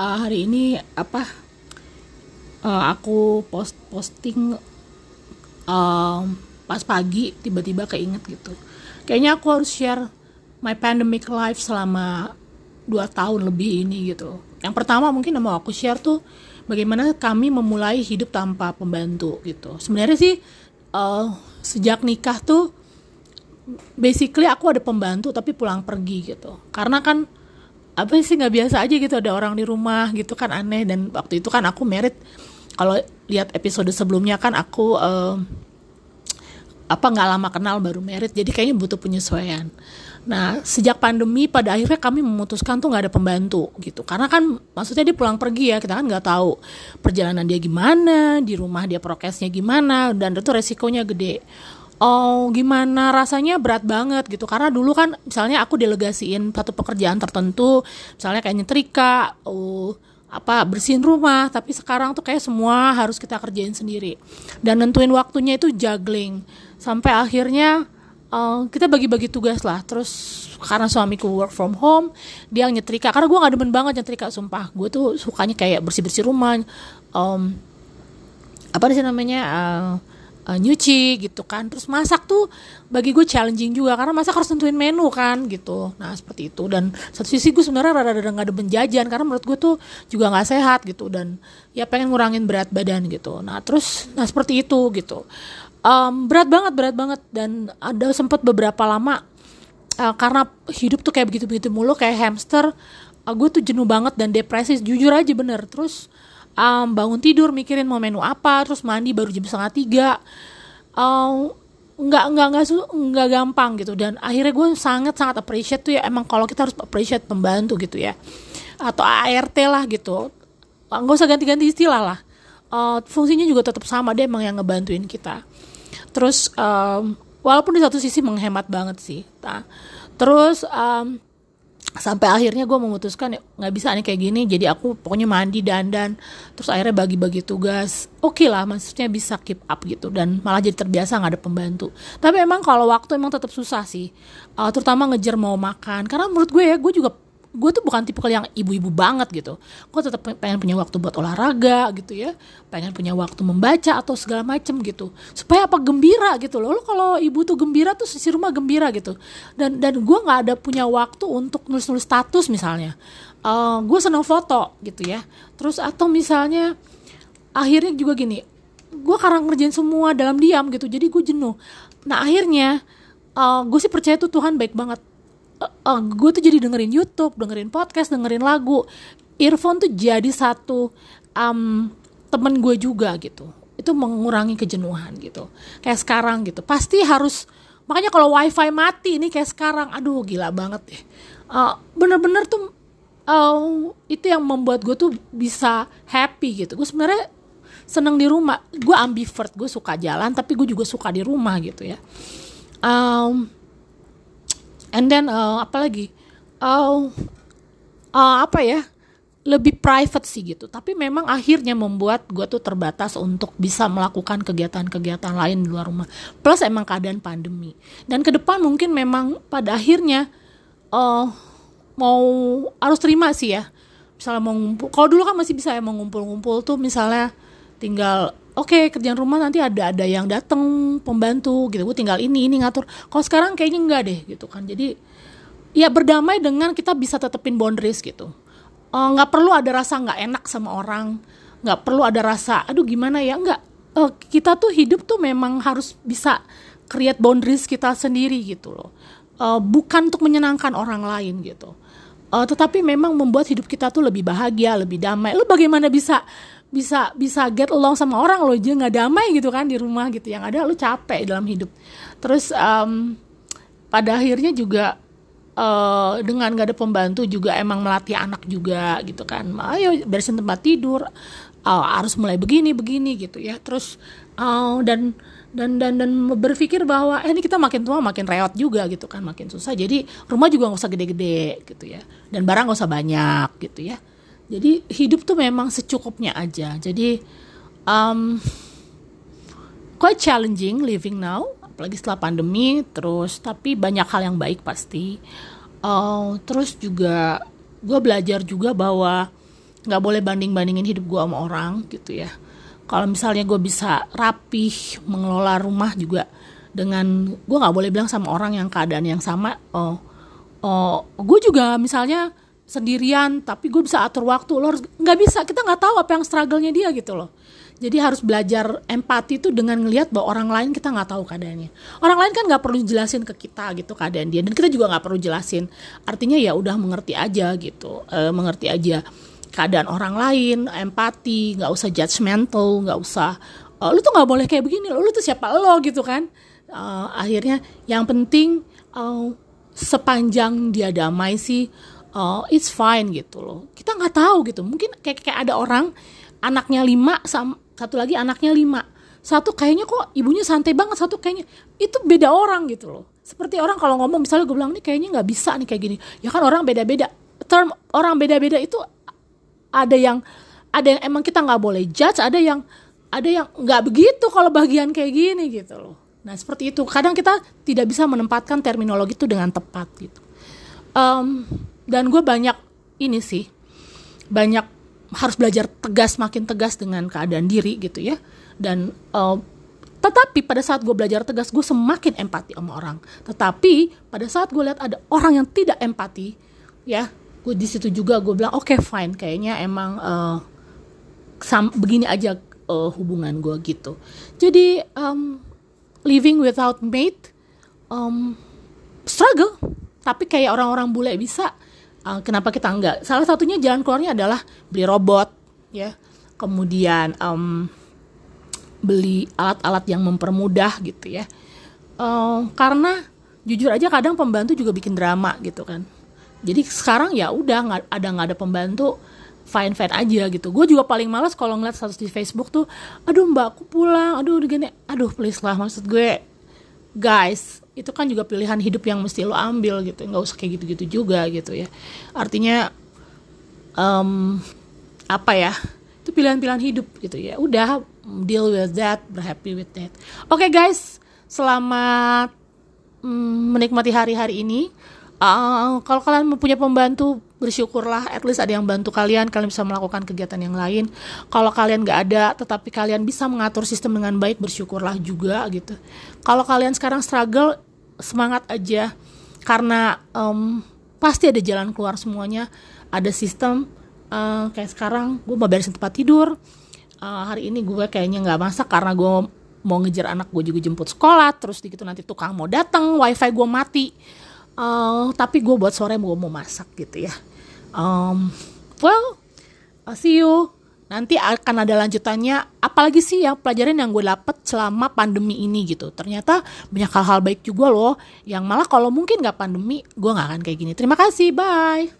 uh, hari ini apa? Uh, aku post posting um, pas pagi tiba-tiba keinget gitu. Kayaknya aku harus share my pandemic life selama dua tahun lebih ini gitu. Yang pertama mungkin mau aku share tuh bagaimana kami memulai hidup tanpa pembantu gitu. Sebenarnya sih uh, sejak nikah tuh basically aku ada pembantu tapi pulang pergi gitu. Karena kan apa sih nggak biasa aja gitu ada orang di rumah gitu kan aneh. Dan waktu itu kan aku merit. Kalau lihat episode sebelumnya kan aku uh, apa nggak lama kenal baru merit. Jadi kayaknya butuh penyesuaian. Nah sejak pandemi pada akhirnya kami memutuskan tuh nggak ada pembantu gitu. Karena kan maksudnya dia pulang pergi ya kita kan nggak tahu perjalanan dia gimana di rumah dia prokesnya gimana dan itu resikonya gede oh gimana? Rasanya berat banget gitu. Karena dulu kan misalnya aku delegasiin satu pekerjaan tertentu misalnya kayak nyetrika oh apa bersihin rumah. Tapi sekarang tuh kayak semua harus kita kerjain sendiri. Dan nentuin waktunya itu juggling. Sampai akhirnya uh, kita bagi-bagi tugas lah. Terus karena suamiku work from home dia nyetrika. Karena gue gak demen banget nyetrika sumpah. Gue tuh sukanya kayak bersih-bersih rumah. Um, apa sih namanya uh, uh, nyuci gitu kan. Terus masak tuh bagi gue challenging juga karena masak harus tentuin menu kan gitu. Nah seperti itu. Dan satu sisi gue sebenarnya rada-rada nggak ada penjajan karena menurut gue tuh juga nggak sehat gitu. Dan ya pengen ngurangin berat badan gitu. Nah terus nah seperti itu gitu. Um, berat banget berat banget. Dan ada sempat beberapa lama uh, karena hidup tuh kayak begitu-begitu mulu kayak hamster uh, gue tuh jenuh banget dan depresi jujur aja bener. Terus um, bangun tidur mikirin mau menu apa terus mandi baru jam setengah tiga. Um, nggak nggak nggak nggak gampang gitu. Dan akhirnya gue sangat sangat appreciate tuh ya emang kalau kita harus appreciate pembantu gitu ya. Atau ART lah gitu. Nggak usah ganti-ganti istilah lah. Uh, fungsinya juga tetap sama dia emang yang ngebantuin kita. Terus um, walaupun di satu sisi menghemat banget sih nah, terus um, sampai akhirnya gue memutuskan nggak bisa nih kayak gini jadi aku pokoknya mandi dandan terus akhirnya bagi-bagi tugas. Oke okay lah maksudnya bisa keep up gitu dan malah jadi terbiasa nggak ada pembantu. Tapi emang kalau waktu emang tetap susah sih uh, terutama ngejar mau makan. Karena menurut gue ya gue juga gue tuh bukan tipe yang ibu-ibu banget gitu. Gue tetap pengen punya waktu buat olahraga gitu ya. Pengen punya waktu membaca atau segala macem gitu. Supaya apa? Gembira gitu loh. Lo kalau ibu tuh gembira tuh si rumah gembira gitu. Dan dan gue nggak ada punya waktu untuk nulis-nulis status misalnya. Uh, gue seneng foto gitu ya. Terus atau misalnya akhirnya juga gini. Gue karena ngerjain semua dalam diam gitu jadi gue jenuh. Nah akhirnya uh, gue sih percaya tuh Tuhan baik banget uh, uh, gue tuh jadi dengerin YouTube, dengerin podcast, dengerin lagu. Earphone tuh jadi satu um, temen gue juga gitu. Itu mengurangi kejenuhan gitu. Kayak sekarang gitu. Pasti harus makanya kalau wifi mati ini kayak sekarang, aduh gila banget deh. Uh, bener-bener tuh uh, itu yang membuat gue tuh bisa happy gitu. Gue sebenarnya seneng di rumah. Gue ambivert, gue suka jalan tapi gue juga suka di rumah gitu ya. Um, and then uh, apa lagi? Uh, uh, apa ya? Lebih private sih gitu. Tapi memang akhirnya membuat gue tuh terbatas untuk bisa melakukan kegiatan-kegiatan lain di luar rumah. Plus emang keadaan pandemi. Dan ke depan mungkin memang pada akhirnya uh, mau harus terima sih ya. Misalnya mau ngumpul kalau dulu kan masih bisa ya mau ngumpul-ngumpul tuh misalnya tinggal oke okay, kerjaan rumah nanti ada ada yang datang pembantu gitu. Gue tinggal ini ini ngatur. Kalau sekarang kayaknya enggak deh gitu kan. Jadi ya berdamai dengan kita bisa tetepin boundaries gitu. Eh, nggak uh, perlu ada rasa nggak enak sama orang nggak perlu ada rasa aduh gimana ya? Nggak uh, kita tuh hidup tuh memang harus bisa create boundaries kita sendiri gitu loh. Uh, bukan untuk menyenangkan orang lain gitu. Uh, tetapi memang membuat hidup kita tuh lebih bahagia lebih damai. Lo bagaimana bisa bisa bisa get along sama orang lo aja nggak damai gitu kan di rumah gitu. Yang ada lo capek dalam hidup. Terus um, pada akhirnya juga uh, dengan gak ada pembantu juga emang melatih anak juga gitu kan. Ayo bersihin tempat tidur. Uh, harus mulai begini begini gitu ya. Terus uh, dan dan dan dan berpikir bahwa eh ini kita makin tua makin reot juga gitu kan makin susah. Jadi rumah juga nggak usah gede-gede gitu ya. Dan barang nggak usah banyak gitu ya jadi hidup tuh memang secukupnya aja. Jadi um, quite challenging living now apalagi setelah pandemi terus tapi banyak hal yang baik pasti. Uh, terus juga gue belajar juga bahwa nggak boleh banding bandingin hidup gue sama orang gitu ya. Kalau misalnya gue bisa rapih mengelola rumah juga dengan gue nggak boleh bilang sama orang yang keadaan yang sama. Oh oh gue juga misalnya sendirian tapi gue bisa atur waktu. Lo harus nggak bisa. Kita nggak tahu apa yang struggle-nya dia gitu loh. Jadi harus belajar empati itu dengan ngelihat bahwa orang lain kita nggak tahu keadaannya. Orang lain kan nggak perlu jelasin ke kita gitu keadaan dia. Dan kita juga nggak perlu jelasin. Artinya ya udah mengerti aja gitu. E, mengerti aja keadaan orang lain empati nggak usah judgmental nggak usah e, lu tuh nggak boleh kayak begini lo lu tuh siapa lo gitu kan? E, akhirnya yang penting e, sepanjang dia damai sih uh, it's fine gitu loh. Kita nggak tahu gitu. Mungkin kayak kayak ada orang anaknya lima satu lagi anaknya lima. Satu kayaknya kok ibunya santai banget satu kayaknya. Itu beda orang gitu loh. Seperti orang kalau ngomong misalnya gue bilang nih kayaknya nggak bisa nih kayak gini. Ya kan orang beda-beda. Term orang beda-beda itu ada yang ada yang emang kita nggak boleh judge ada yang ada yang nggak begitu kalau bagian kayak gini gitu loh. Nah seperti itu. Kadang kita tidak bisa menempatkan terminologi itu dengan tepat gitu. Um, dan gue banyak ini sih banyak harus belajar tegas makin tegas dengan keadaan diri gitu ya. Dan uh, tetapi pada saat gue belajar tegas gue semakin empati sama orang. Tetapi pada saat gue lihat ada orang yang tidak empati ya gue di situ juga gue bilang oke okay, fine kayaknya emang uh, sam begini aja uh, hubungan gue gitu. Jadi um, living without mate um, struggle. Tapi kayak orang-orang bule bisa uh, kenapa kita enggak? Salah satunya jalan keluarnya adalah beli robot ya. Kemudian um, beli alat-alat yang mempermudah gitu ya. Uh, karena jujur aja kadang pembantu juga bikin drama gitu kan. Jadi sekarang ya udah nggak ada nggak ada pembantu fine fine aja gitu. Gue juga paling males kalau ngeliat status di Facebook tuh aduh mbak aku pulang. Aduh gini. Aduh please lah maksud gue guys itu kan juga pilihan hidup yang mesti lo ambil gitu. Nggak usah kayak gitu-gitu juga gitu ya. Artinya um, apa ya? Itu pilihan-pilihan hidup gitu ya. Udah deal with that be happy with that. Oke okay, guys. Selamat um, menikmati hari-hari ini. Uh, kalau kalian mempunyai pembantu bersyukurlah at least ada yang bantu kalian kalian bisa melakukan kegiatan yang lain. Kalau kalian nggak ada tetapi kalian bisa mengatur sistem dengan baik bersyukurlah juga gitu. Kalau kalian sekarang struggle semangat aja. Karena um, pasti ada jalan keluar semuanya. Ada sistem uh, kayak sekarang gue mau beresin tempat tidur. Uh, hari ini gue kayaknya nggak masak karena gue mau ngejar anak gue juga jemput sekolah. Terus gitu nanti tukang mau datang wifi gue mati uh, tapi gue buat sore gue mau masak gitu ya. Um, well I'll see you. Nanti akan ada lanjutannya. Apalagi sih ya pelajaran yang gue dapet selama pandemi ini gitu. Ternyata banyak hal-hal baik juga loh. Yang malah kalau mungkin gak pandemi gue gak akan kayak gini. Terima kasih bye